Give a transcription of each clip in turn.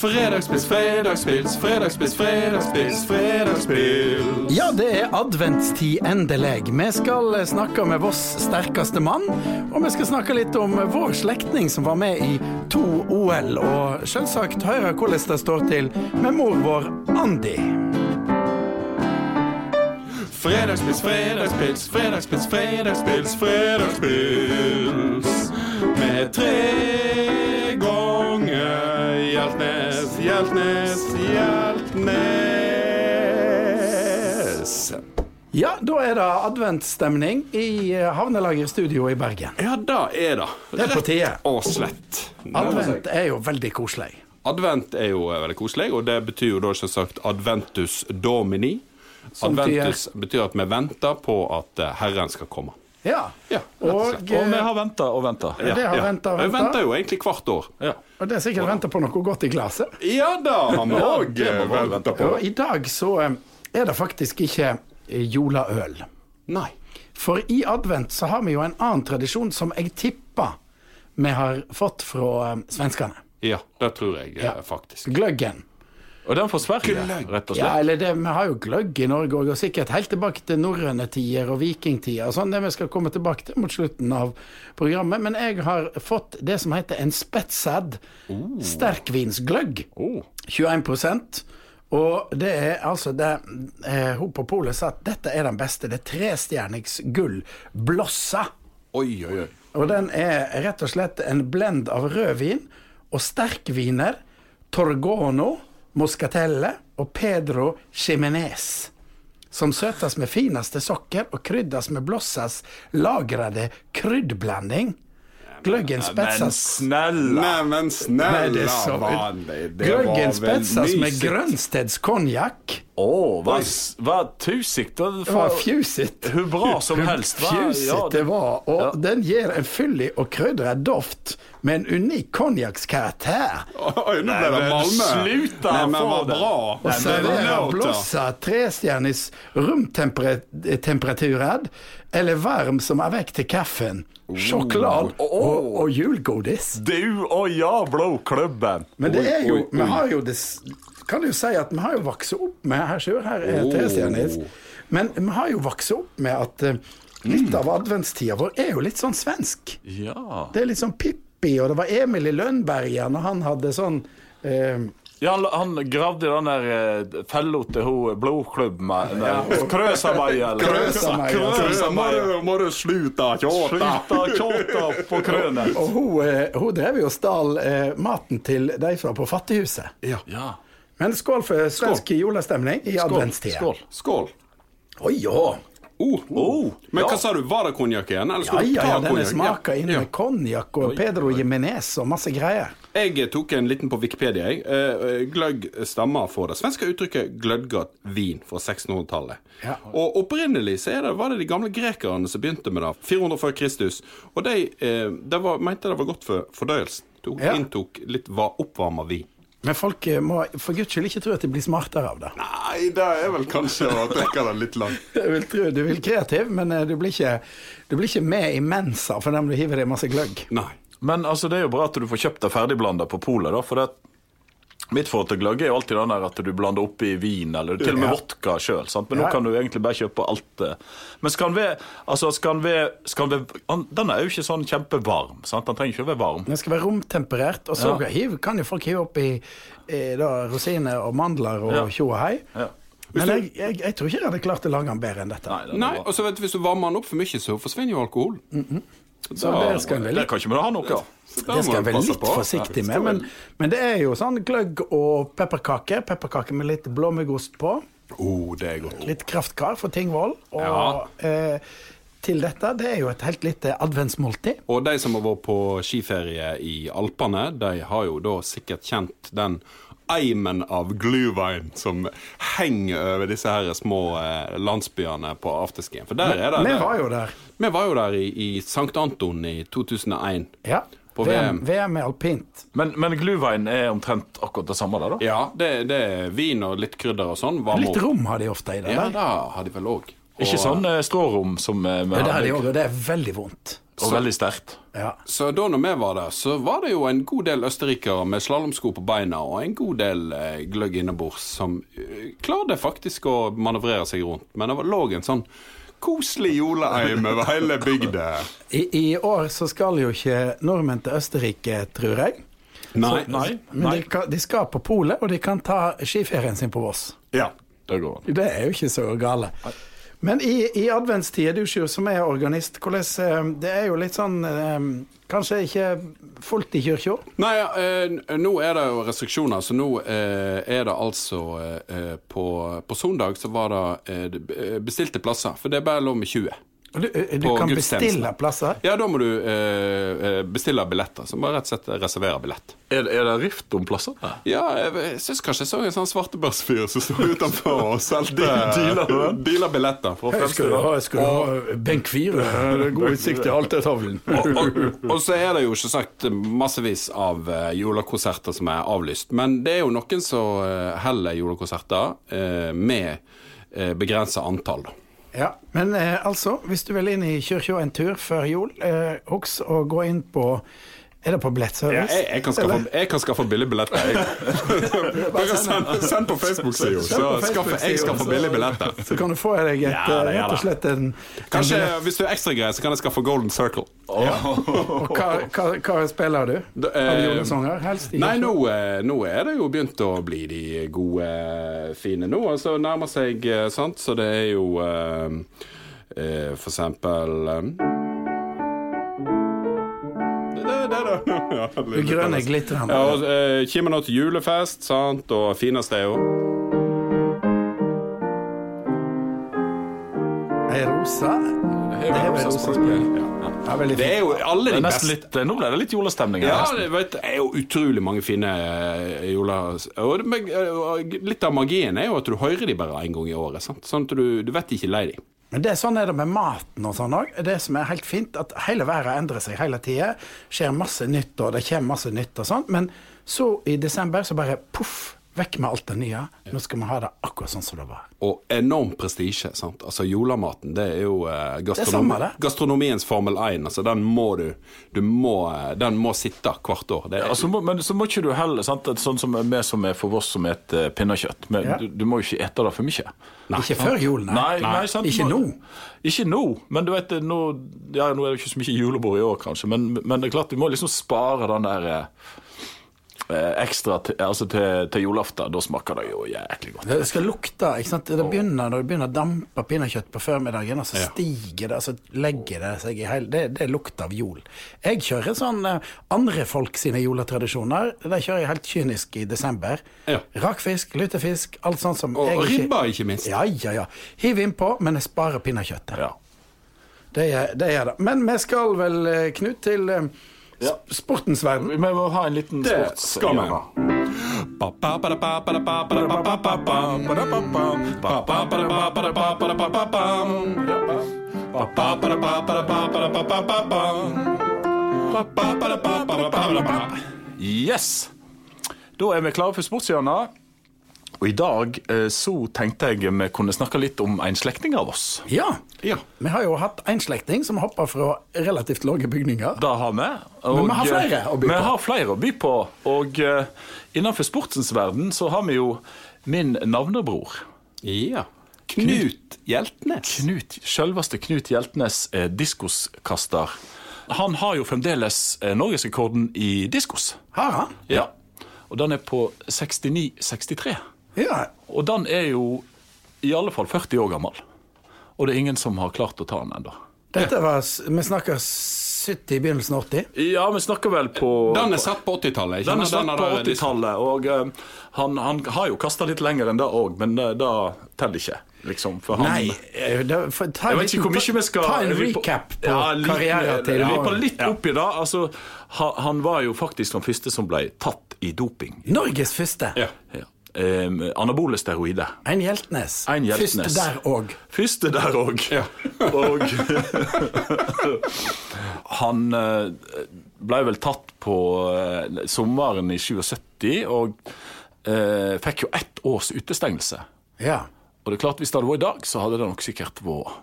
Fredagspils, fredagspils, fredagspils, fredagspils, fredagspils. Ja, det er adventstid endelig. Vi skal snakke med Voss sterkeste mann, og vi skal snakke litt om vår slektning som var med i to OL, og selvsagt høre hvordan det står til med mor vår Andi. Fredagspils, fredagspils, fredagspils, fredagspils, fredagspils. Med tre Hjeltnes, Hjeltnes. Ja, da er det adventsstemning i Havnelagerstudio i Bergen. Ja, da er det. Det er på tide. Og slett. Advent er jo veldig koselig. Advent er jo veldig koselig, og det betyr jo da selvsagt adventus domini. Adventus betyr at vi venter på at eh, Herren skal komme. Ja. Ja, og Og. Og vi eh, har venta og venta. Ja. det har ventet og Vi venter jo egentlig hvert år. Ja. og det er sikkert venta på noe godt i glasset. Ja da, har vi òg vi venta på. Og i dag så eh, er det faktisk ikke eh, jolaøl. Nei. For i advent så har vi jo en annen tradisjon som jeg tipper vi har fått fra eh, svenskene. Ja, det tror jeg eh, Ja. faktisk. Gløggen. Og den fra Sverige, Gløgg. rett og slett? Ja, eller det, Vi har jo gløgg i Norge òg, og sikkert helt tilbake til norrøne tider og vikingtider. og Sånn, det vi skal komme tilbake til mot slutten av programmet. Men jeg har fått det som heter en spetsad sterkvinsgløgg. Oh. 21% og det er altså det eh, Hun på polet sa at dette er den beste. Det er trestjernigs gull blossa. Oi, oi, oi. Og den er rett og slett en blend av rødvin og sterkviner, Torgono, Moscatelle og Pedro Chimenez, Som søtes med fineste sokker og kryddes med blossas lagrede kryddblanding. Gløggen spetses Neimen, snella vanlig. Gløggen spetses med. Grønsteds konjakk. Åh, vad, vad tusigt. Det var fjusigt. Hur bra som helst. Va? Fjusigt Ja, det var, og Ja. den gir en fyldig og krydret doft med en unik konjakkskarakter. Oi, nå ble det Malmö. sluta Nei, men få var det. bra. Og serverer blossa trestjernis romtemperatured eller varm som er vekk til kaffen. Sjokolade og, og julegodis. Du og jeg, blåklubben. Men det er jo Vi har jo det Kan jo si at vi har jo vokst opp med Her ser her er Oh. trestjernis. Men vi har jo vokst opp med at eh, litt av adventstida vår er jo litt sånn svensk. Ja. Det er litt sånn Pippi, og det var Emil i Lønberget og han hadde sånn eh, Ja, han, han gravde den der eh, fella til hun blodklubben. Ja. Krøsa-Maja. eller- Krøsa-Maja. Må Krøsa-Maja. du- Må du sluta tjåta? Sluta på krønet. Og hun, eh, hun drev jo og stal eh, maten til de fra på Fattighuset. Ja. Ja. Men skål for svensk julestemning i adventstida. Skål. Skål. Oi, ja. Oh, Oh, Men ja. hva sa du, var det konjakk igjen? Eller Ja, ja, ja, denne smaker inn med konjakk og Pedro Jimenez og masse greier. Jeg tok en liten på Wikipedia. Jeg. Eh, Gløgg stammer fra det svenske uttrykket 'glødgat vin' fra 1600-tallet. Ja. Og Opprinnelig så det, var det de gamle grekerne som begynte med det. 400 før Kristus. Og de, eh, de var, mente det var godt for fordøyelsen. De Inntok litt va- oppvarma vin. Men folk eh, må for guds skyld ikke tro at de blir smartere av det. Nei, det er vel kanskje å trekke det litt langt. Jeg vil tro Du vil kreativ, men eh, du blir ikke, du blir ikke med i mensa for dem du hiver i masse gløgg. Nei. Men altså, det er jo bra at du får kjøpt deg ferdigblanda på polet, da. For det, mitt forhold til gløgg er jo alltid den der at du blander oppi vin, eller til og med Ja. vodka sjøl. Men Ja. nå kan du egentlig bare kjøpe alt. eh. Men skal den være altså, skal den skal den Den er jo ikke sånn kjempevarm. sant? Den trenger ikke å være varm. Den skal være romtemperert, og så Ja. hiv, kan jo folk hive oppi eh, rosiner og mandler og tjo og hei. Ja. Men jeg, jeg, jeg tror ikke jeg hadde klart å lage den bedre enn dette. Nei, Nei, og så vet du, Hvis du varmer den opp for mye, så forsvinner jo alkohol. Så det skal en være det kan ikke vi ha noe av. Det skal en være litt på. forsiktig med. Men, men det er jo sånn gløgg og pepperkake. Pepperkake med litt blåmuggost på. Oh, det er godt. Litt kraftkar for Tingvoll. Og eh, til dette, det er jo et helt lite adventsmåltid. Og de som har vært på skiferie i Alpene, de har jo da sikkert kjent den eimen av glühwein som henger over disse her små eh, landsbyene på afterskien. For der er det Vi var jo der. Vi var jo der i, i Sankt Anton i 2001. Ja. På VM, VM. Er alpint. Men, men gluvein er omtrent akkurat det samme der, da? Ja, det, det er vin og litt krydder og sånn. varme Litt opp. rom har de ofte i det. Ja, der. det har de vel òg. Ikke sånn eh, strårom som eh, med Ja, det har de og det er veldig vondt. Og veldig sterkt. Ja. Så da når vi var der, så var det jo en god del østerrikere med slalåmsko på beina og en god del eh, gløgg innebords som eh, klarte faktisk å manøvrere seg rundt. Men det var, lå en sånn koselig juleeim over hele bygda. I, I år så skal jo ikke nordmenn til Østerrike, tror jeg. Nei. Nei. Men de, kan, de skal på polet, og de kan ta skiferien sin på Voss. Ja, det går an. Det er jo ikke så gale. Men i, i adventstida, du Sjur, som er organist, hvordan eh, Det er jo litt sånn eh, Kanskje ikke fullt i kirka? Nei, eh, nå er det jo restriksjoner, så nå eh, er det altså eh, på, på søndag så var det eh, bestilte plasser, for det er bare lov med 20. Du, eh, du På kan bestille plasser. Ja, da må du eh, eh, bestille billetter, så må du rett og slett reservere billett. Er, er det rift om plasser? Ja, jeg syns kanskje jeg så en sånn svartebørsfyr som sto utenfor og solgte Dealer dealer billetter. Skal du ha, skal du ha benk fire? Det er god utsikt til altertavlen. og, og, og så er det jo ikke sagt massevis av uh, julekonserter som er avlyst. Men det er jo noen som uh, holder julekonserter uh, med uh, begrensa antall. da. Ja, Men eh, altså, hvis du vil inn i kirka en tur før jul, eh, husk å gå inn på Er det på Ja, jeg, jeg, kan skaffe, jeg kan skaffe billigbilletter. jeg. Bare send, send på Facebook-sida, så på skaffer jeg skaffer så- billigbilletter. Så kan du få deg et, Ja, det ja, rett og slett en, en Kanskje billett. hvis du er ekstra grei, så kan jeg skaffe Golden Circle. Og hva, hva, hva spiller du? Har du eh, julesanger? Helst Nei, nå, eh, nå er det jo begynt å bli de gode, eh, fine nå. Altså nærmer seg, eh, sant. Så det er jo uh, uh, for eksempel eh, det, det, det, det. Ja, Det grønne glitrende. Ja, og eh, kommer nå til julefest, sant, og fineste er jo Ei rosa? Det er vel. Ja, veldig Det er jo alle Det de er beste litt, nå ble det litt julestemning her. Ja, det vet, er jo utrolig mange fine eh, juler... Eh, og litt av magien er jo at du hører de bare en gang i året. Sant? Sånn at du, du vet ikke lei de. Men det sånn er det med maten og sånn òg. Det som er helt fint, at hele verden endrer seg hele tida. Skjer masse nytt, og det kommer masse nytt og sånt. Men så i desember så bare poff, vekk med alt det nye. Nå skal vi ha det akkurat sånn som det var. Og enorm prestisje. sant? Altså Julematen det er jo eh, Det er samme det. gastronomiens Formel 1. altså Den må du, du må, eh, Den må sitte hvert år. Det er, Altså, må, men så må ikke du heller, sant? sånn som vi som er for oss som spiser pinnekjøtt. Men Ja. du, du må jo ikke ete det for mye. Ikke før jul, nei. Nei, nei, sant? Ikke nå. Ikke nå, men du vet, nå, ja, nå er det ikke så mye julebord i år, kanskje. Men, men det er klart, du må liksom spare den der eh, ekstra til, altså til, til julaften. Da smaker det jo jæklig godt. Det skal lukte. ikke sant? Det begynner Når det begynner å dampe pinnekjøtt på formiddagen, og så stiger det, og så legger det seg i hele Det, det lukter av jul. Jeg kjører sånn eh, andre folk sine juletradisjoner. Det kjører jeg helt kynisk i desember. Ja. Rakfisk, lutefisk, alt sånt som og, og ribba, ikke minst. Ja, ja, ja. Hiv innpå, men jeg sparer pinnekjøttet. Ja. Det gjør det. det. Men vi skal vel, eh, Knut, til eh, Ja. sportens verden. Vi må ha en liten Det skal vi. ha. Yes! Da er vi klare for sportshjørnet. Og i dag eh, så tenkte jeg vi kunne snakke litt om en slektning av oss. Ja. Ja. Vi har jo hatt en slektning som hopper fra relativt lave bygninger. Det har vi. Men vi har eh, flere å by på. Vi har flere å by på. Og eh, innenfor sportens verden så har vi jo min navnebror. Ja. Knut Hjeltnes. Knut, selveste Knut Hjeltnes er diskoskaster. Han har jo fremdeles eh, norgesrekorden i diskos. Har han? Ja. Og den er på 69,63. Ja. Og den er jo i alle fall 40 år gammel. Og det er ingen som har klart å ta den ennå. Dette var Vi snakker 70 i begynnelsen av 80. Ja, vi snakker vel på Den er satt på 80-tallet. ikke Den er satt på 80-tallet, og uh, han, han har jo kasta litt lenger enn det òg, men uh, det teller ikke, liksom. For han, Nei, eh, det, for, ta, Jeg vet ikke hvor mye vi skal Ta en recap på Ja, karrieren til Vi på litt oppi det. Altså, han, han var jo faktisk den første som ble tatt i doping. Norges første. Ja. Ja. Um, anabole steroider. En Hjeltnes. En Hjeltnes. Første der òg. Første der òg. Ja. Og han eh, ble vel tatt på eh, sommeren i 77 og eh, fikk jo ett års utestengelse. Ja. Og det er klart, hvis det hadde vært i dag, så hadde det nok sikkert vært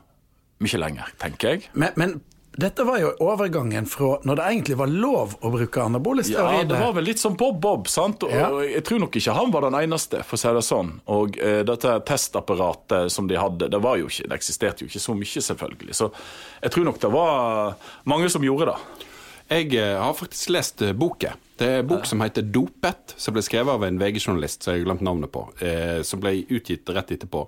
mye lenger, tenker jeg. Men, men Dette var jo overgangen fra når det egentlig var lov å bruke anabole Ja, det var vel litt som Bob Bob, sant? Og, Ja. jeg tror nok ikke han var den eneste, for å si det sånn. Og eh, dette testapparatet som de hadde, det, var jo ikke, det eksisterte jo ikke så mye, selvfølgelig. Så jeg tror nok det var mange som gjorde det. Jeg eh, har faktisk lest eh, boka. Det er en bok som heter 'Dopet', som ble skrevet av en VG-journalist som jeg har glemt navnet på. Eh, som ble utgitt rett etterpå.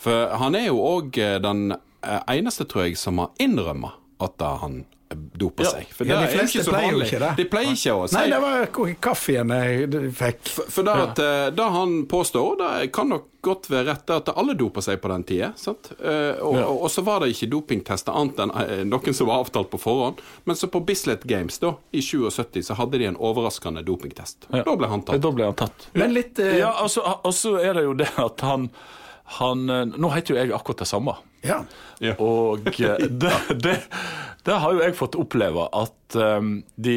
For han er jo òg den eh, eneste, tror jeg, som har innrømma at han doper Ja. seg. For Ja, det de fleste pleier jo ikke det. De pleier ikke å si Nei, det var kaffen jeg fikk. For det, at, eh, det han påstår, det kan nok godt være rett, at alle doper seg på den tida. sant? Eh, og, Ja. og, og så var det ikke dopingtester annet enn eh, noen som var avtalt på forhånd. Men så på Bislett Games da, i 77 så hadde de en overraskende dopingtest. Ja. Da ble han tatt. Da ble han tatt. Men litt eh, Ja, altså, og så er det jo det at han, han Nå heter jo jeg akkurat det samme. Ja. Ja. Og eh, det, det, det har jo jeg fått oppleve at um, de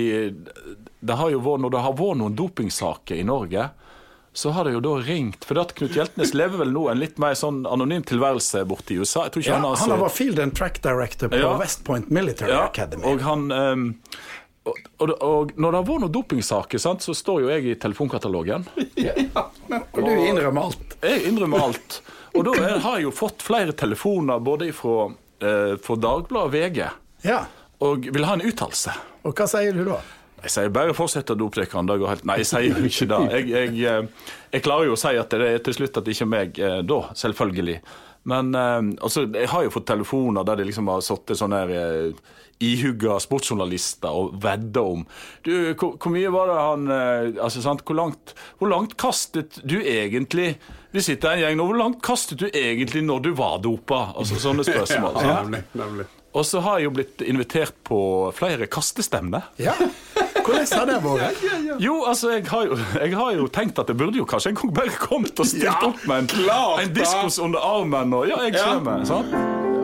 Det har jo vært Når det har vært noen dopingsaker i Norge, så har det jo da ringt For at Knut Hjeltnes lever vel nå en litt mer sånn anonym tilværelse borte i USA. Jeg tror ikke Ja, han har han var field and track director på Ja. West Point Military ja, Academy. Og han Um, og, og, og når det har vært noen dopingsaker, sant, så står jo jeg i telefonkatalogen. Og du innrømmer alt. Jeg innrømmer alt. Og da er- har jeg jo fått flere telefoner både fra, eh, Dagbladet og VG, Ja. og vil ha en uttalelse. Og hva sier du da? Jeg sier bare fortsett å dope han Det går helt Nei, jeg sier jo ikke det. Jeg, jeg, eh, jeg klarer jo å si at det er til slutt at det ikke er meg eh, da, selvfølgelig. Men eh, altså, jeg har jo fått telefoner der det liksom har sittet sånne her eh, ihugga sportsjournalister og vedda om Du, hvor, hvor mye var det han eh, Altså, sant, hvor langt, hvor langt kastet du egentlig Vi sitter en gjeng nå. Hvor langt kastet du egentlig når du var dopa? Altså sånne spørsmål. ja, nemlig, nemlig. Og så har jeg jo blitt invitert på flere kastestemner. Ja. Hvordan har det vært? Jo, altså, jeg har jo, jeg har jo tenkt at jeg burde jo kanskje en gang bare kommet og stilt Ja, opp med en, klart en diskos diskus under armen og Ja, jeg Ja. kommer. Sånn.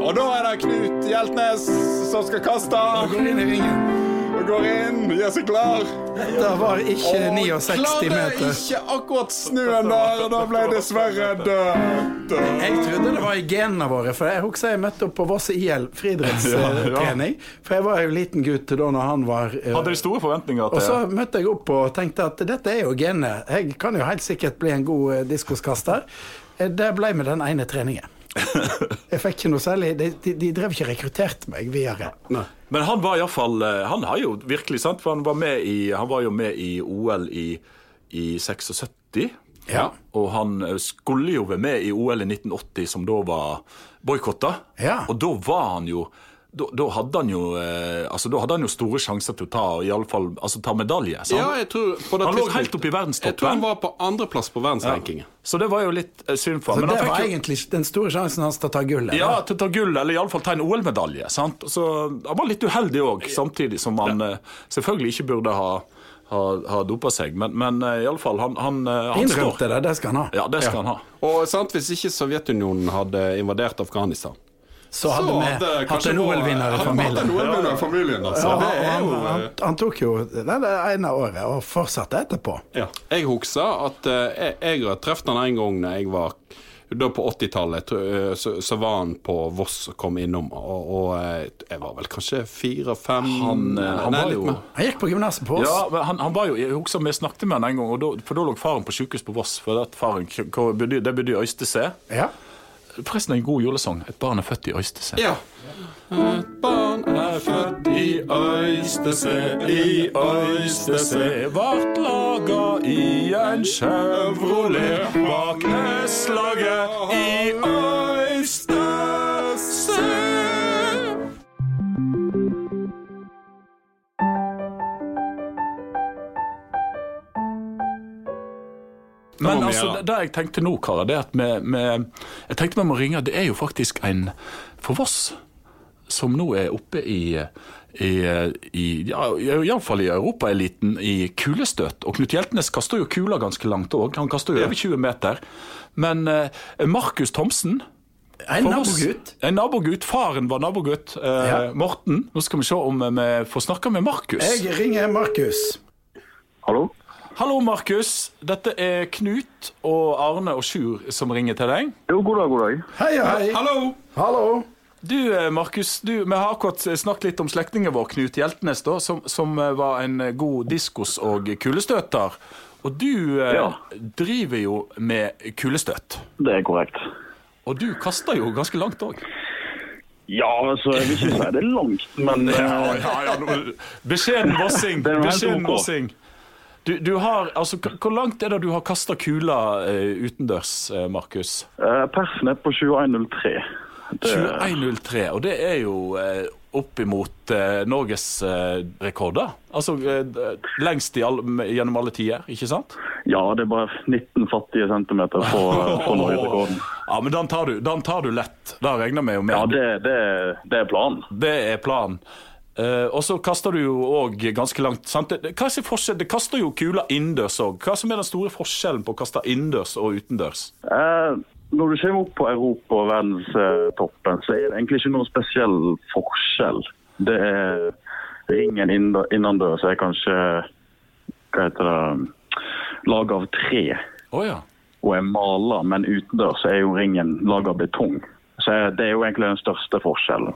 Og da er det Knut Hjeltnes som skal kaste. Går inn i ringen. Går inn, gjør seg klar. Det var ikke 69 meter. ikke akkurat snøen der, og da ble jeg dessverre død. Jeg trodde det var i genene våre, for jeg husker jeg møtte opp på Voss IL friidrettstrening. For jeg var jo liten gutt da når han var eh, Hadde de store forventninger Og så møtte jeg opp og tenkte at dette er jo genet. Jeg kan jo helt sikkert bli en god eh, diskoskaster. Eh, Det ble med den ene treningen. Jeg fikk ikke noe særlig De, de, de drev ikke rekruttert meg videre. Men han var iallfall Han har jo virkelig, sant, for han var, med i, han var jo med i OL i, i 76. Ja. Og han eh, skulle jo være med i OL i 1980, som da var boikotta. Ja. Og da var han jo da, da, hadde han jo, eh, altså, da hadde han jo store sjanser til å ta, i alle fall, altså, ta medalje. sant? Ja, jeg tror på det Han lå helt oppe i verdenstoppen. Jeg tror han var på andreplass på verdensrankingen. Så det var jo litt eh, synd for Så ham. Men det han var fikk jo egentlig den store sjansen hans til å ta gullet. ja, da. til å ta gull, eller iallfall ta en OL-medalje. sant? Så Han var litt uheldig òg, samtidig som han eh, selvfølgelig ikke burde ha, ha, ha dopa seg. Men, men uh, iallfall, han, han, eh, han står. Innrømte det, det skal han ha. Ja, det skal han ha. Og sant, Hvis ikke Sovjetunionen hadde invadert Afghanistan Så hadde vi hatt en OL-vinner i familien. OL-vinner familien, altså. Ja, er han, jo han, han tok jo det, det ene året og fortsatte etterpå. ja. Jeg husker at eh, jeg, jeg har truffet han en gang da jeg var da på 80-tallet eh, så, så var han på Voss og kom innom, og, og eh, jeg var vel kanskje fire-fem Han, eh, han Han gikk på gymnaset på Voss. ja, men han, han var jo, jeg husker Vi snakket med han en gang, og da, for da lå faren på sykehus på Voss. For at faren, Det betyr Øystese. Ja. Forresten en god julesang. Et barn er født i Øystese. Ja. Et barn er født i Øystese, i Øystese Vart laga i en Chevrolet bak S-laget i Øystese. Men vi altså, det, det jeg tenkte nå, karer, det at vi, vi, Jeg tenkte vi må ringe Det er jo faktisk en for Voss som nå er oppe i, i, i ja, iallfall i europaeliten i kulestøt. Og Knut Hjeltnes kaster jo kula ganske langt òg. Han kaster jo over 20 meter. Men eh, Markus Thomsen En nabogutt. En nabogutt. Faren var nabogutt. Eh, Ja. Morten. Nå skal vi se om vi får snakke med Markus. Jeg ringer Markus. Hallo? Hallo, Markus. Dette er Knut og Arne og Sjur som ringer til deg. Jo, god dag, god dag. Hei, hei. Hallo! Hallo. Du, eh, Markus, du, vi har akkurat snakket litt om slektningen vår, Knut Hjeltnes, da, som, som eh, var en god diskos- og kulestøter. Og du eh, Ja. driver jo med kulestøt. Det er korrekt. Og du kaster jo ganske langt òg. Ja, altså, jeg vil ikke si det er langt, men Ja, eh, ja, ja. Beskjeden vossing. Beskjeden vossing. Du, du har, altså, Hvor langt er det du har kasta kula uh, utendørs, eh, Markus? Uh, persen er på 2103. Det, 21.03, og det er jo uh, oppimot eh, Norges eh, rekorder. Altså uh, lengst i all, gjennom alle tider, ikke sant? ja, det er bare 19 fattige centimeter på, på norgesrekorden. Ja, men den tar du, den tar du lett. Da regner vi jo med. Ja, det, det, det er planen. Det er planen. Eh, og så kaster du jo òg ganske langt. Sant? Hva er forskjell? det kaster jo kula innendørs òg. Hva som er den store forskjellen på å kaste innendørs og utendørs? Uh, når du kommer opp på Europa- og verdenstoppen, så er det egentlig ikke noen spesiell forskjell. Det er ringen inne- innendørs er kanskje hva heter det, laget av tre oh, ja. og er maler, men utendørs er jo ringen laget av betong. Så det er jo egentlig den største forskjellen.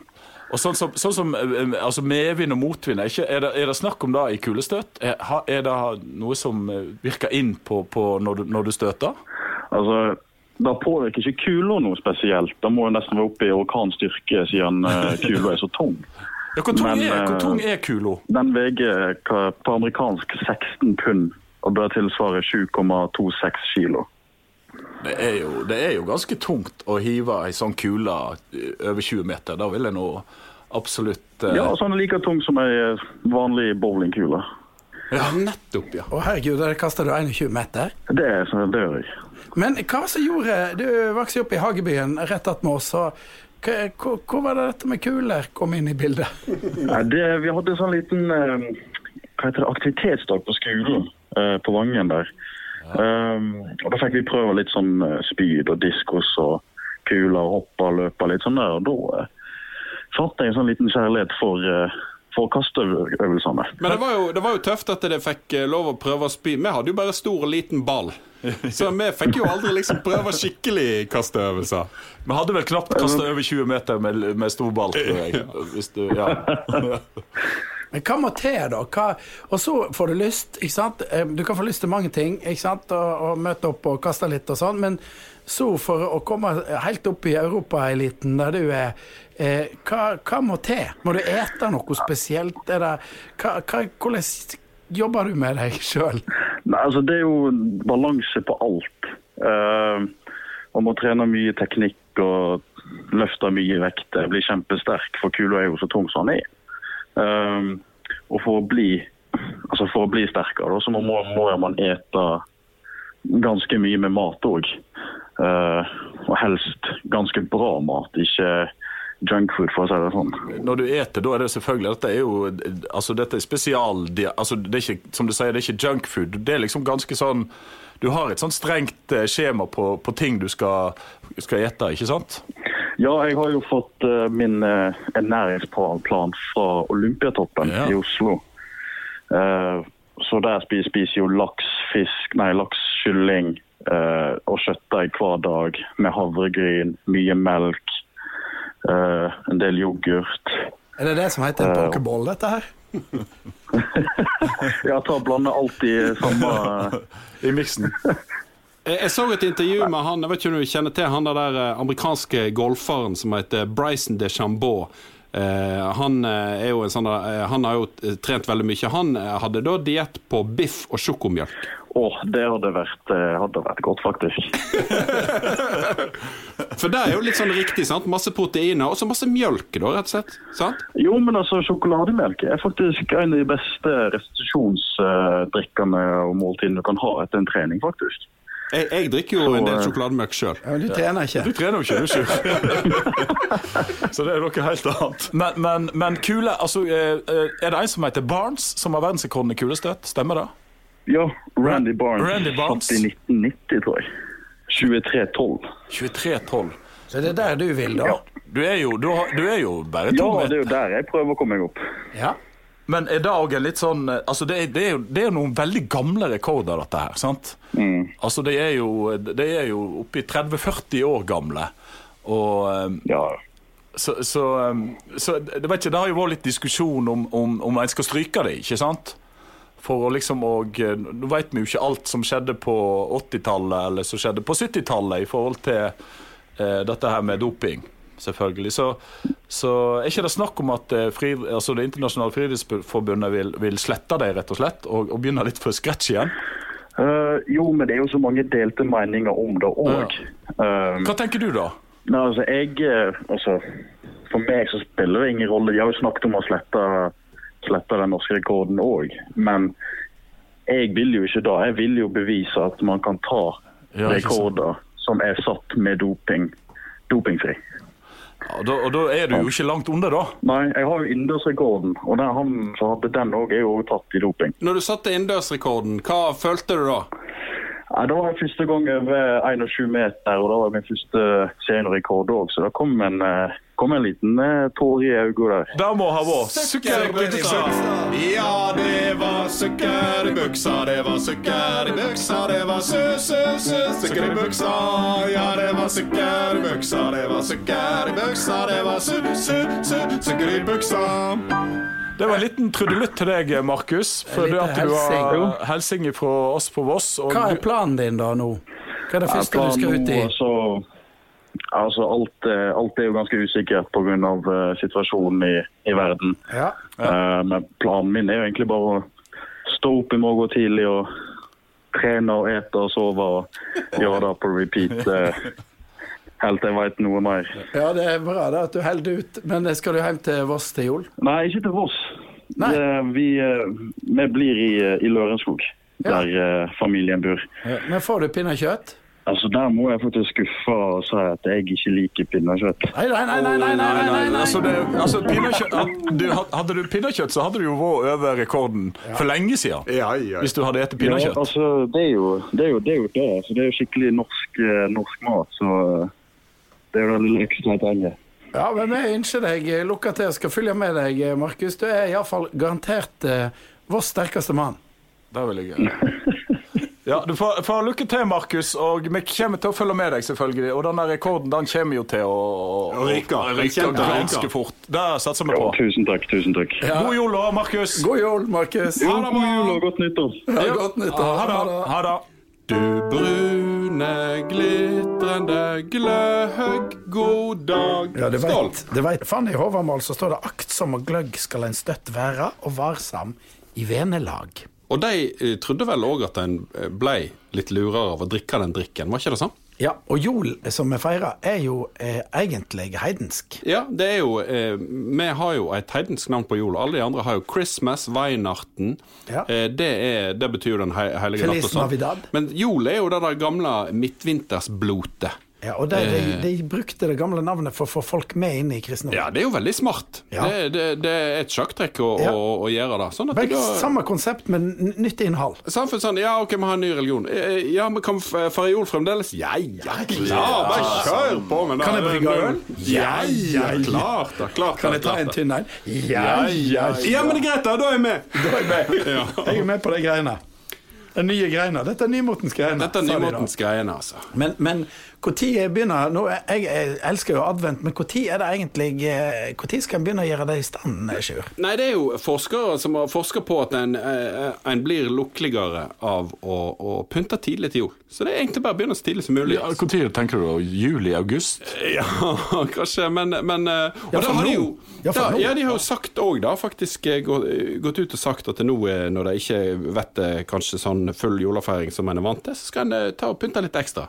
Og sånn som, sånn som eh, altså medvind og motvind, er, er, det, er det snakk om da i kulestøt? Er, er det noe som eh, virker inn på, på når, du, når du støter? Altså, Da påvirker ikke kula noe spesielt. Da må jo nesten være oppe i orkanstyrke siden eh, kula er så tung. Ja, hvor, tung Men, er, hvor eh, tung er kulo? Den veier på amerikansk 16 pund og bør tilsvare 7,26 kilo. Det er, jo, det er jo ganske tungt å hive ei sånn kule eh, over 20 meter. Da vil jeg nå absolutt eh, Ja, sånn like tung som ei vanlig bowlingkule. Ja, nettopp, ja. Å herregud, der kaster du 21 meter. Det, er det gjør jeg. Men hva som gjorde Du vokste opp i Hagebyen rett attmed oss. hvor, hvor var det dette med kuler kom inn i bildet? Nei, det, vi hadde en sånn liten eh, hva heter det, aktivitetsdag på skolen eh, på Vangen der. Um, og Da fikk vi prøve litt sånn eh, spyd og diskos og kuler og hoppe og løpe litt sånn der. Og da uh, fant jeg en sånn liten kjærlighet for, uh, for kasteøvelsene. Men det var, jo, det var jo tøft at dere fikk lov å prøve å spy. Vi hadde jo bare stor og liten ball. Så vi fikk jo aldri liksom prøve skikkelig kasteøvelser. Vi hadde vel knapt kasta over 20 meter med, med stor ball, tror jeg. Hvis du, ja. Men hva må til, da? Hva, og så får du lyst, ikke sant? Eh, Du kan få lyst til mange ting, ikke sant? Og, og møte opp og kaste litt og sånn, men så for å komme helt opp i europaeliten der du er, eh, hva, hva må til? Må du ete noe spesielt? Det, hva, hva, hvordan jobber du med deg sjøl? Altså Det er jo balanse på alt. Uh, man må trene mye teknikk og løfte mye vekter. Bli kjempesterk, for kula er jo så tung som den er. Um, og for å bli altså for å bli sterkere, så må, må man ete ganske mye med mat òg. og helst ganske bra mat, ikke junkfood, for å si det sånn. Når du eter, da er det selvfølgelig Dette er jo altså dette er spesial... Altså det er ikke, som du sier, det er ikke junkfood. Det er liksom ganske sånn Du har et sånn strengt eh, skjema på, på ting du skal, skal ete, ikke sant? Ja, jeg har jo fått uh, min uh, ernæringsplan fra Olympiatoppen Ja. i Oslo. Uh, så der spiser, spiser jo laks, fisk, nei, laks, kylling uh, og kjøttdeig hver dag med havregryn, mye melk, eh, en del yoghurt. Er det det som heter en pokerboll, dette her? Jeg tar blander i samme I miksen. Jeg jeg så et intervju med han jeg vet ikke om du kjenner til han der eh, amerikanske golferen som heter Bryson DeChambeau. Eh, han, eh, er jo en sånn, eh, han har jo eh, trent veldig mye. Han eh, hadde da diett på biff og sjokomjølk. Å, det hadde vært, eh, hadde vært godt, faktisk. For det er jo litt sånn riktig. sant? Masse proteiner og så masse mjølk, da, rett og slett. sant? Jo, men altså, sjokolademelk er faktisk en av de beste restitusjonsdrikkene og måltidene du kan ha etter en trening, faktisk. Jeg, jeg drikker jo en del eh, sjokolademelk sjøl. Ja, du trener ikke. Du trener jo ikke, du, Sjur. Så det er noe helt annet. Men, men, men kule altså, eh, eh, Er det en som heter Barnes, som har verdensrekorden i kulestøt? Stemmer det? Ja, Randy Barnes, Randy Barnes. satt i 1990, tror jeg. 2312. 23-12. Så det er der du vil, da? Ja. Du er jo, du har, du er jo bare to Ja, det er jo der jeg prøver å komme meg opp. Ja. Men er det òg en litt sånn eh, Altså, det er, det er, jo, det er jo noen veldig gamle rekorder, dette her. sant? Mm. Altså, det er jo, det er jo oppi 30-40 år gamle. Og eh, Ja. så, så, um, så det, vet ikke, det har jo vært litt diskusjon om, om, om en skal stryke det, ikke sant? For å liksom og, eh, Nå vet vi jo ikke alt som skjedde på 80-tallet eller som skjedde på 70-tallet i forhold til eh, dette her med doping, selvfølgelig. Så, så er ikke det snakk om at eh, fri, altså Det internasjonale friidrettsforbundet vil, vil slette det, rett og slett, og, og begynne litt fra scratch igjen? Uh, jo, men det er jo så mange delte meninger om det òg. Hva tenker du, da? Nei, altså, jeg, eh, altså, for meg så spiller det ingen rolle. De har jo snakket om å slette, slette den norske rekorden òg. Men jeg vil jo ikke da. Jeg vil jo bevise at man kan ta Ja, rekorder som er satt med doping, dopingfri. Ja, og, da, og da er du jo ikke langt under, da. Nei, jeg har jo innendørsrekorden, og den, han som hadde den òg, er jo tatt i doping. Når du satte innendørsrekorden, hva følte du da? Ja, det var første gang over 21 meter, og det var min første seniorrekord òg, så det kom en, eh, kom en liten eh, tåre i øynene der. Det må ha vært sukker i buksa. Ja, det var sukker i buksa, det var sukker i buksa, det var su-su-su, sukker i buksa. Ja, det var sukker i buksa, det var sukker i buksa, det var su-su-su, sukker i buksa. Det var en liten trudelutt til deg, Markus. For det at du har helsing. hilsing fra oss på Voss. Og Hva er planen din da nå? Hva er det første du skal ut i? så, altså, alt, eh, alt er jo ganske usikkert pga. Uh, situasjonen i, i verden. Ja. Eh, men planen min er jo egentlig bare å stå opp i morgen tidlig og trene og ete og sove og gjøre det på repeat. eh, Helt til jeg veit noe mer. ja, det er bra da at du holder ut. Men skal du hjem til Voss til jul? Nei, ikke til Voss. Nei. Vi, eh, vi blir i, eh, i Lørenskog, Ja. der eh, familien bor. Men får du pinnekjøtt? Altså, Der må jeg faktisk skuffe og si at jeg ikke liker pinnekjøtt. Nei, nei, nei, nei, nei, nei, nei, nei. Altså, det, altså pinnekjøtt, du, hadde du pinnekjøtt, så hadde du jo vært over rekorden for lenge siden. Ja, ja. Hvis du hadde spist Ja, pinnekjøtt. altså, det er jo det. Er jo, det, er jo det. Altså, det er jo skikkelig norsk, norsk mat, så det er det lille ekstra jeg. Ja, men vi ønsker deg lukka til og skal følge med deg, Markus. Du er iallfall garantert eh, vår sterkeste mann. Det vil jeg gjøre. Ja, Du får, får lykke til, Markus. Og vi kommer til å følge med deg, selvfølgelig. Og denne rekorden den kommer jo til å, å, ryke. Den ganske fort. Det satser vi Ja, på. tusen takk. tusen takk. Ja. God jul, da, Markus. God jul, Markus. God jul og godt nyttår. Ja, godt nyttår. Ha det. Ha det. Du brune, glitrende gløgg, god dag. Ja, det vet, det vet. Fann i Håvamål så står det 'aktsom og gløgg skal en støtt være, og varsam i venelag'. Og de eh, trodde vel òg at en eh, blei litt lurere av å drikke den drikken, var ikke det sånn? Ja, og jol som vi feirer, er jo eh, egentlig heidensk. Ja, det er jo eh, Vi har jo et heidensk navn på jul. Alle de andre har jo Christmas, Weihnachten. Ja. Eh, det, er, det betyr jo den he hellige natt og sånn. Men jol er jo det der gamle midtvintersblotet. Ja, og de, de, de brukte det gamle navnet for å få folk med inn i kristendommen. Ja, det er jo veldig smart. Ja. Det, det, det er et sjakktrekk å, Ja. å, å gjøre det. Sånn da, Samme konsept, men nytt innhold. Samfunn sånn, ja, ok, vi har en ny religion. Eh, Ja, men kan Fariol fremdeles? Ja, ja, klart! Bare kjør på med det. Kan jeg brygge øl? Ja, ja, klart da, klart Kan jeg ta en tynn en? Ja, ja, Ja, men det er greit, da. Da er jeg med. Da er jeg med. Ja. Jeg er med på de greiene. Den nye greiene. Dette er nymotens greiene. Dette er nymotens greiene, altså. Men, men når begynner nå, jeg, jeg elsker jo advent, men når er det egentlig eh, Når skal en begynne å gjøre det i stand, Sjur? Nei, det er jo forskere som har forska på at en, eh, en blir lukkeligere av å, å pynte tidlig til jul. Så det er egentlig bare å begynne så tidlig som mulig. Ja, Når tenker du? da? Juli-august? Ja, kanskje, men, men eh, Og Ja, da har de jo Ja, for da, nå. ja, de har jo sagt òg, da, faktisk eh, gått ut og sagt at nå, eh, når de ikke vet eh, kanskje sånn full julefeiring som en er vant til, så skal en eh, ta og pynte litt ekstra.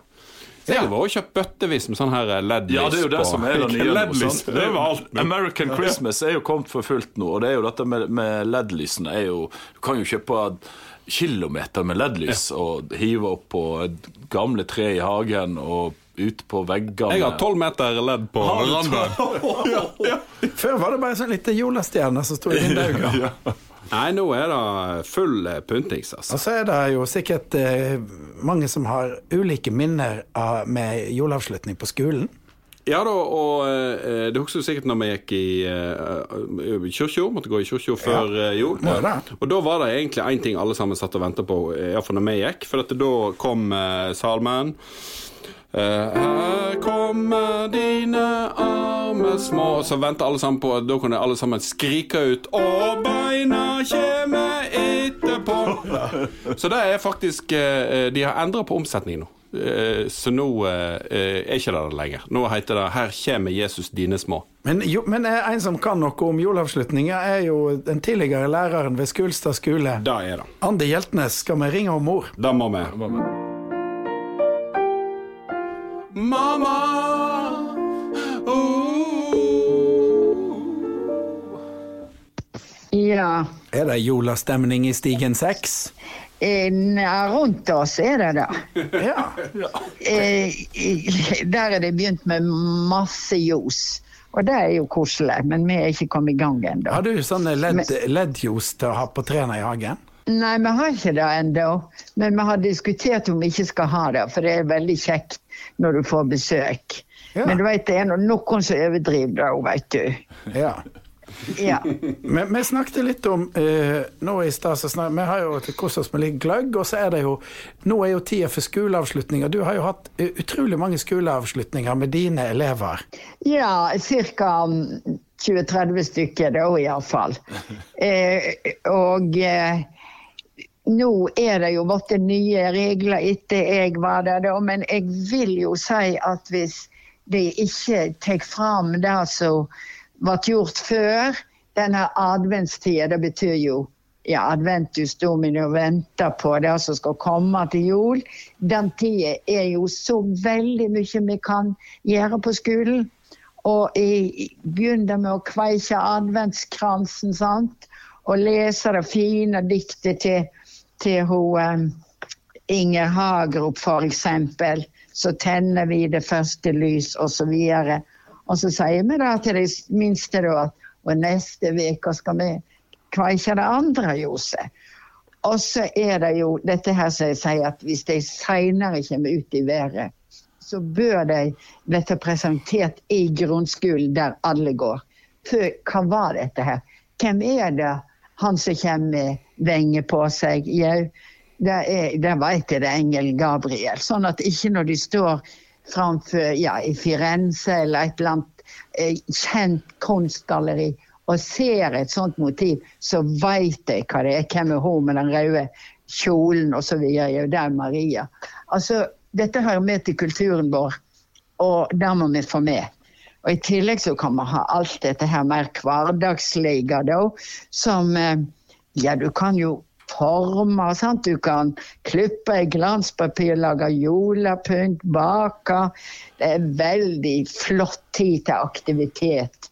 Så jeg har vært og kjøpt bøttevis med sånn her eh, LED-lys Ja, det er jo det på- som er det nye. nå, LED-lys sant? Det er jo- overalt. American Christmas er jo kommet for fullt nå, og det er jo dette med, med LED-lysene er jo Du kan jo kjøpe kilometer med LED-lys og hive opp på et gamle tre i hagen og ute på veggene. Jeg har tolv meter LED på verandaen. ja, ja. Før var det bare sånn liten julestjerne som sto i vinduet. Nei, nå er det full puntings pyntings, altså. Og så er det jo sikkert eh, mange som har ulike minner av, med juleavslutning på skolen. Ja da, og eh, det husker du sikkert når vi gikk i uh, kirka, måtte gå i kirka før ja. jul. Ja. Og da var det egentlig én ting alle sammen satt og venta på, iallfall når vi gikk. For da kom eh, salmen. Eh, her kommer dine arme små. Og så venter alle sammen på at Da kunne alle sammen skrike ut Og beina kommer etterpå. Så det er faktisk eh, De har endret på omsetningen nå. Eh, Så nå eh, er ikke det det lenger. Nå heter det Her kommer Jesus dine små. Men, jo, men eh, en som kan noe om juleavslutninger, er jo den tidligere læreren ved Skulstad skole. Det er det. Andi Hjeltnes, skal vi ringe om mor? Det må vi Ja, Er det julestemning i Stigen 6? eh, rundt oss er det det. Ja. Eh, der er det begynt med masse ljos. Og det er jo koselig, men vi er ikke kommet i gang ennå. Har du sånne leddljos til å ha på trærne i hagen? Nei, vi har ikke det ennå. Men vi har diskutert om vi ikke skal ha det, for det er veldig kjekt når du får besøk. Ja. Men du vet, det er noen som overdriver det, vet du. Ja. Ja. Men vi snakket litt om eh, nå i stad så snak- Vi har jo kost oss med litt gløgg, og så er det jo Nå er jo tida for skoleavslutninger. Du har jo hatt eh, utrolig mange skoleavslutninger med dine elever. Ja, ca. 20-30 stykker da iallfall. Eh, og eh, nå er det jo blitt nye regler etter jeg var der, da, men jeg vil jo si at hvis de ikke tar fram det som ble gjort før denne adventstida, det betyr jo ja, adventus domino, og vente på det som skal komme til jul. Den tida er jo så veldig mye vi kan gjøre på skolen. Og jeg begynner med å kveike adventskransen, sant? Og lese det fine diktet til, til hun, eh, Inger Hagerup, eksempel. Så tenner vi det første lys, og så. Og så sier vi da til de minste da og neste uke skal vi kveike det andre ljoset. Og så er det jo dette her som jeg sier at hvis de seinere kommer ut i været, så bør de bli presentert i grunnskolen der alle går. For hva var dette her? Hvem er det han som kommer med venger på seg? Jau, det, er, det vet jeg det er engel Gabriel. Sånn at ikke når de står framfor ja, i Firenze eller et eller annet eh, kjent kunstgalleri og ser et sånt motiv, så vet jeg hva det er. Hvem er hun med den røde kjolen osv.? Jo, det er Maria. Altså, dette hører med til kulturen vår, og det må vi få med. Og I tillegg så kan vi ha alt dette her mer hverdagslige, da, som eh, Ja, du kan jo forme, sant? Du kan klippe i glanspapir, lage julepynt, bake. Det er veldig flott tid til aktivitet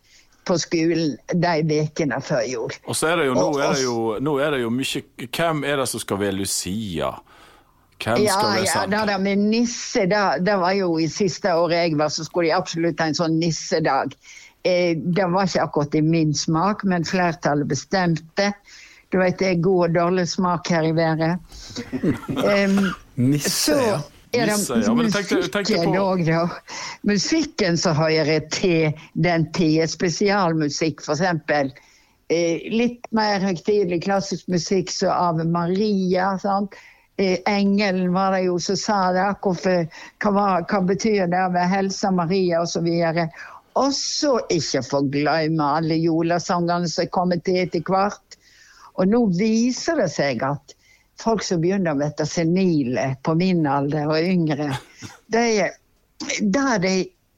på skolen de ukene før jul. Og så er det jo, nå er det jo, nå er det jo mye Hvem er det som skal være Lucia? Hvem Ja, skal være ja, sant? det med nisse, det, det var jo i siste året jeg var, så skulle de absolutt ha en sånn nissedag. Eh, det var ikke akkurat i min smak, men flertallet bestemte. Du vet, det er god og dårlig smak her i været. Um, Nisse, så ja. Nisse, ja, men jeg tenkte musikken òg, da. Musikken som hører til den tida, spesialmusikk f.eks. Eh, litt mer høytidelig klassisk musikk som Ave Maria. sant? Eh, Engelen var det jo som sa det. Hvorfor, hva, hva betyr det med Helsa Maria osv. Og så ikke få glemme alle julesangene som er kommet til etter hvert. Og nå viser det seg at folk som begynner å bli senile på min alder og yngre, de, der de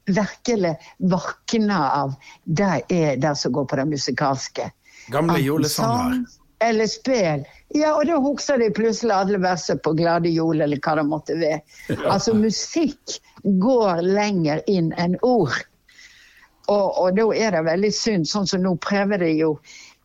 virkelig våkner av, det er det som går på det musikalske. Gamle julesanger. Eller spill. Ja, og da husker de plutselig alle verser på Glade jul, eller hva det måtte være. Altså, musikk går lenger inn enn ord. Og, og da er det veldig synd, sånn som nå prøver de jo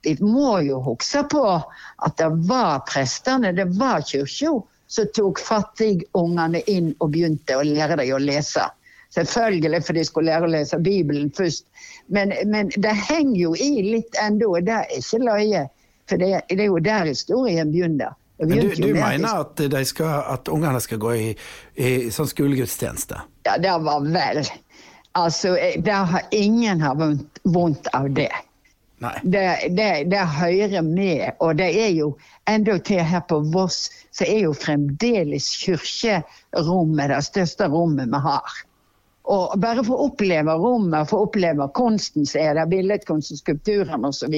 De må jo huske på at det var prestene, det var kirka, som tok fattigungene inn og begynte å lære dem å lese. Selvfølgelig, for de skulle lære å lese Bibelen først. Men, men det henger jo i litt ennå, og det er ikke løye. For det, det er jo der historien begynner. Men du, du mener at, de skal, at ungene skal gå i, i sånn skolegudstjeneste? Ja, det var vel. Altså, eh, det har ingen har vondt, vondt av det. Det, det, det hører med, og det er jo enda til her på Voss, så er jo fremdeles kirkerommet det største rommet vi har. Og bare å oppleve rommet, for å oppleve kunsten som er der, billedkunsten, skulpturene osv.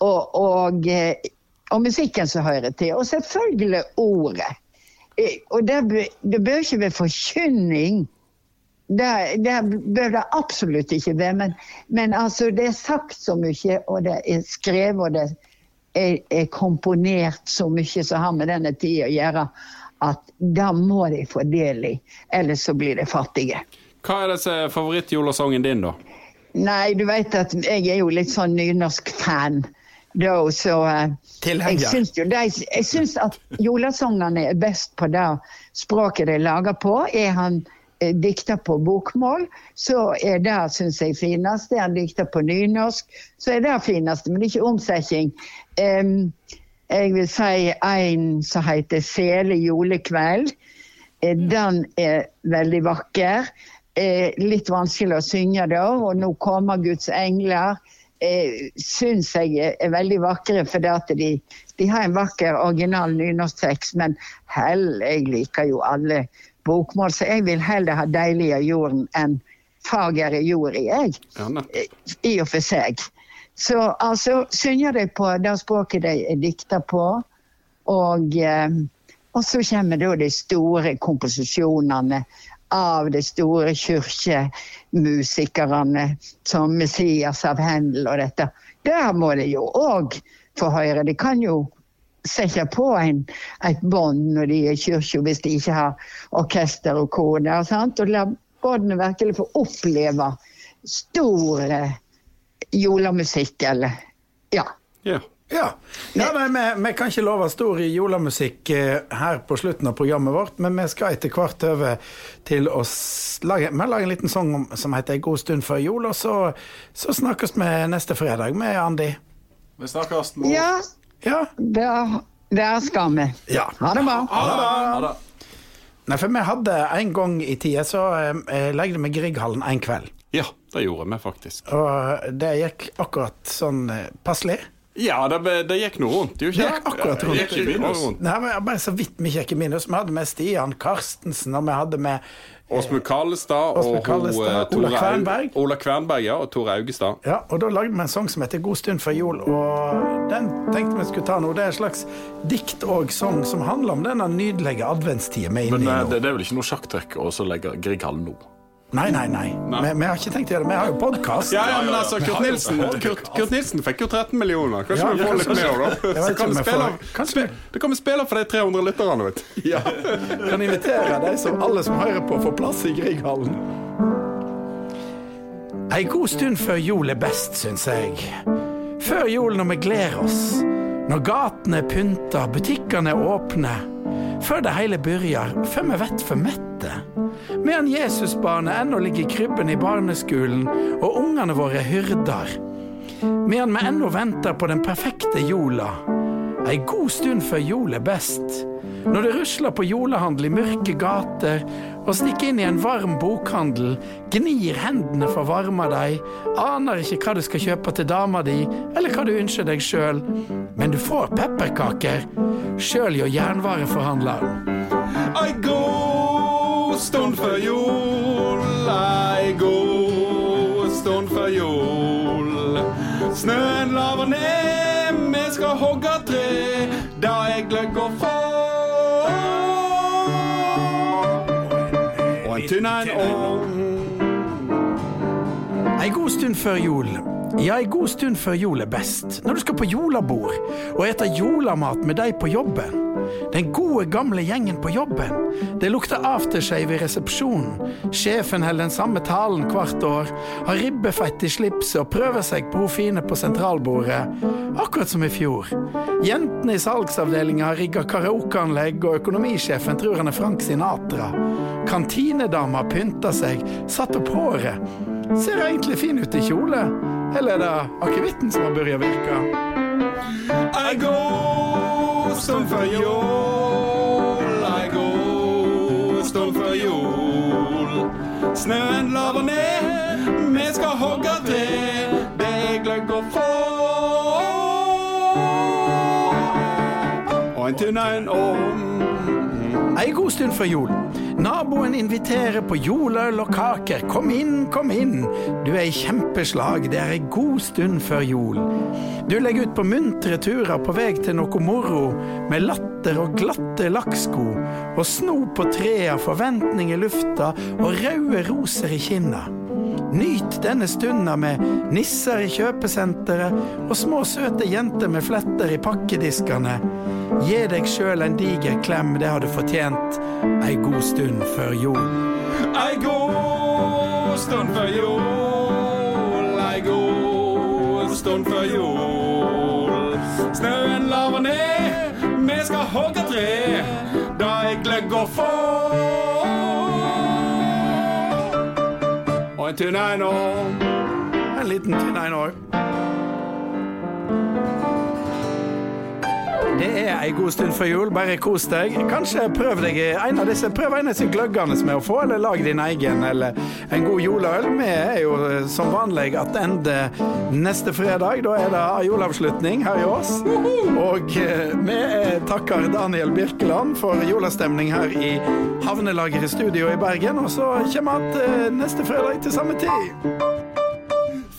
Og, og, eh, og musikken som hører til. Og selvfølgelig ordet. Eh, Og det, det bør ikke være forkynning. Det, det bør det absolutt ikke være. Men, men altså, det er sagt så mye, og det er skrevet, og det er, er komponert så mye som har med denne tida å gjøre, at da må de få del i. Ellers så blir de fattige. Hva er disse favorittjulesangen din, da? Nei, du vet at jeg er jo litt sånn nynorsk-fan. Da, så eh, jeg syns jo de, jeg syns at julesangene er best på det språket de lager på. Er han dikter på bokmål, så er det syns jeg finest. Er han dikter på nynorsk, så er det finest. Men ikke omsetning. Um, jeg vil si en som heter 'Sele julekveld'. Eh, Den er veldig vakker. Eh, litt vanskelig å synge da, og 'Nå kommer Guds engler' eh, syns jeg er, veldig vakre, for at de, de har en vakker original nynorsktekst. Men hell, jeg liker jo alle bokmål, så jeg vil heller ha 'Deilig er jorden' enn 'Fager er jord i', jeg. Ja. I og for seg. Så altså, synger de på det språket de er dikta på. Og, eh, og så kommer da de store komposisjonene av de store kirkemusikerne, som Messias av Hendel og dette. Der må de jo òg få høre. De kan jo sette på en, et bånd når de er i kirka, hvis de ikke har orkester og kor der. sant? Og la båndene virkelig få oppleve stor jolamusikk, julemusikk, eller ja. Ja. Ja, ja nei, vi, vi kan ikke love stor julemusikk eh, her på slutten av programmet vårt, men vi skal etter hvert over til å lage Vi har laget en liten sang som heter 'En god stund før jul', og så, så snakkes vi neste fredag med Andi. Vi snakkes, mor. Ja, Ja. der, det skal vi. Ja. Ha det bra. Ha det. Nei, for vi hadde en gang i tida så eh, legde vi Grieghallen en kveld. ja, det gjorde vi faktisk. Og det gikk akkurat sånn eh, passelig. Ja, det, det gikk noe rundt, gjorde Det gikk akkurat rundt. Det gikk ikke minus. Nei, men Bare så vidt vi gikk i minus. Vi hadde med Stian Karstensen, og vi hadde med Åsmund Kallestad og Kallestad, eh, Ola Kvernberg. Ola Kvernberg ja, og Tore Augestad. Ja, og da lagde vi en sang som heter 'God stund før jul', og den tenkte vi skulle ta nå. Det er et slags dikt og sang som handler om denne nydelige adventstida vi er Men inne i nå. Men det, det er vel ikke noe sjakktrekk å så legge Grieghallen nå? Nei, nei, nei. Vi, vi har ikke tenkt å gjøre det. Vi har jo podkast. Ja, ja, men altså, Kurt Nilsen, Kurt, Kurt Nilsen fikk jo 13 millioner. Kanskje Ja, vi får litt mer, da? Så kan vi spille, kanskje- det kan vi spille for de 300 lytterne, vet du. Ja. Kan invitere de som alle som hører på, får plass i Grieghallen. Ei god stund før jul er best, syns jeg. Før jul når vi gleder oss. Når gatene er pynta, butikkene er åpne. Før det hele begynner, før vi vet for mette. Medan Jesusbarnet ennå ligger i krybben i barneskolen, og ungene våre er hyrder. Medan vi ennå venter på den perfekte jola. Ei god stund før jol er best. Når det rusler på jolehandel i mørke gater, og stikker inn i en varm bokhandel, gnir hendene for å varme deg, aner ikke hva du skal kjøpe til dama di, eller hva du ønsker deg sjøl, men du får pepperkaker, sjøl jo jernvareforhandleren. I god stund før jul, ei god stund før jul. Snøen laver ned, vi skal hogge tre, da er gløgg å få. Og en tynn en ovn. Ei god stund før jul. Ja, ei god stund før jul er best. Når du skal på julebord og ete julemat med de på jobben. Den gode, gamle gjengen på jobben. Det lukter aftershave i resepsjonen. Sjefen holder den samme talen hvert år, har ribbefett i slipset og prøver seg på hun fine på sentralbordet. Akkurat som i fjor. Jentene i salgsavdelinga har rigga karaokeanlegg, og økonomisjefen tror han er Frank Sinatra. Kantinedama pynta seg, satt opp håret. Ser egentlig fin ut i kjole. Eller er det akevitten som har begynt å virke? stund før jul, ei god stund før jul. Snøen laver ned, vi skal hogge til. Det er gløgg å få. Og en tunaun om Ei god stund før jul. Naboen inviterer på juleøl og kaker. Kom inn, kom inn. Du er i kjempeslag. Det er ei god stund før jul. Du legger ut på muntre turer på vei til noe moro, med latter og glatte lakksko, og snop på trea, forventning i lufta og røde roser i kinna. Nyt denne stunda med nisser i kjøpesenteret og små søte jenter med fletter i pakkediskene. Gi deg sjøl en diger klem, det har du fortjent ei god stund før jul. Ei god stund før jul, ei god stund før jul. Snøen laver ned, vi skal hogge tre, da er gløgg få. En tynn en En liten tynn en òg. Det er ei god stund før jul, bare kos deg. Kanskje prøv deg en av disse Prøv en av disse gløggene som er å få, eller lag din egen, eller en god juleøl. Vi er jo eh, som vanlig attende neste fredag. Da er det juleavslutning her i oss. Og eh, vi eh, takker Daniel Birkeland for julestemning her i Havnelageret studio i Bergen. Og så kommer vi igjen neste fredag til samme tid.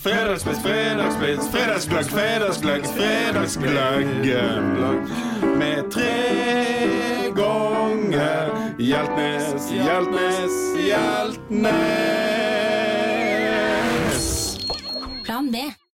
Fredagspils, fredagsgløgg, fredagsgløgg, fredagsgløgg. Med tre ganger Hjeltnes, Hjeltnes, Hjeltnes. Plan B.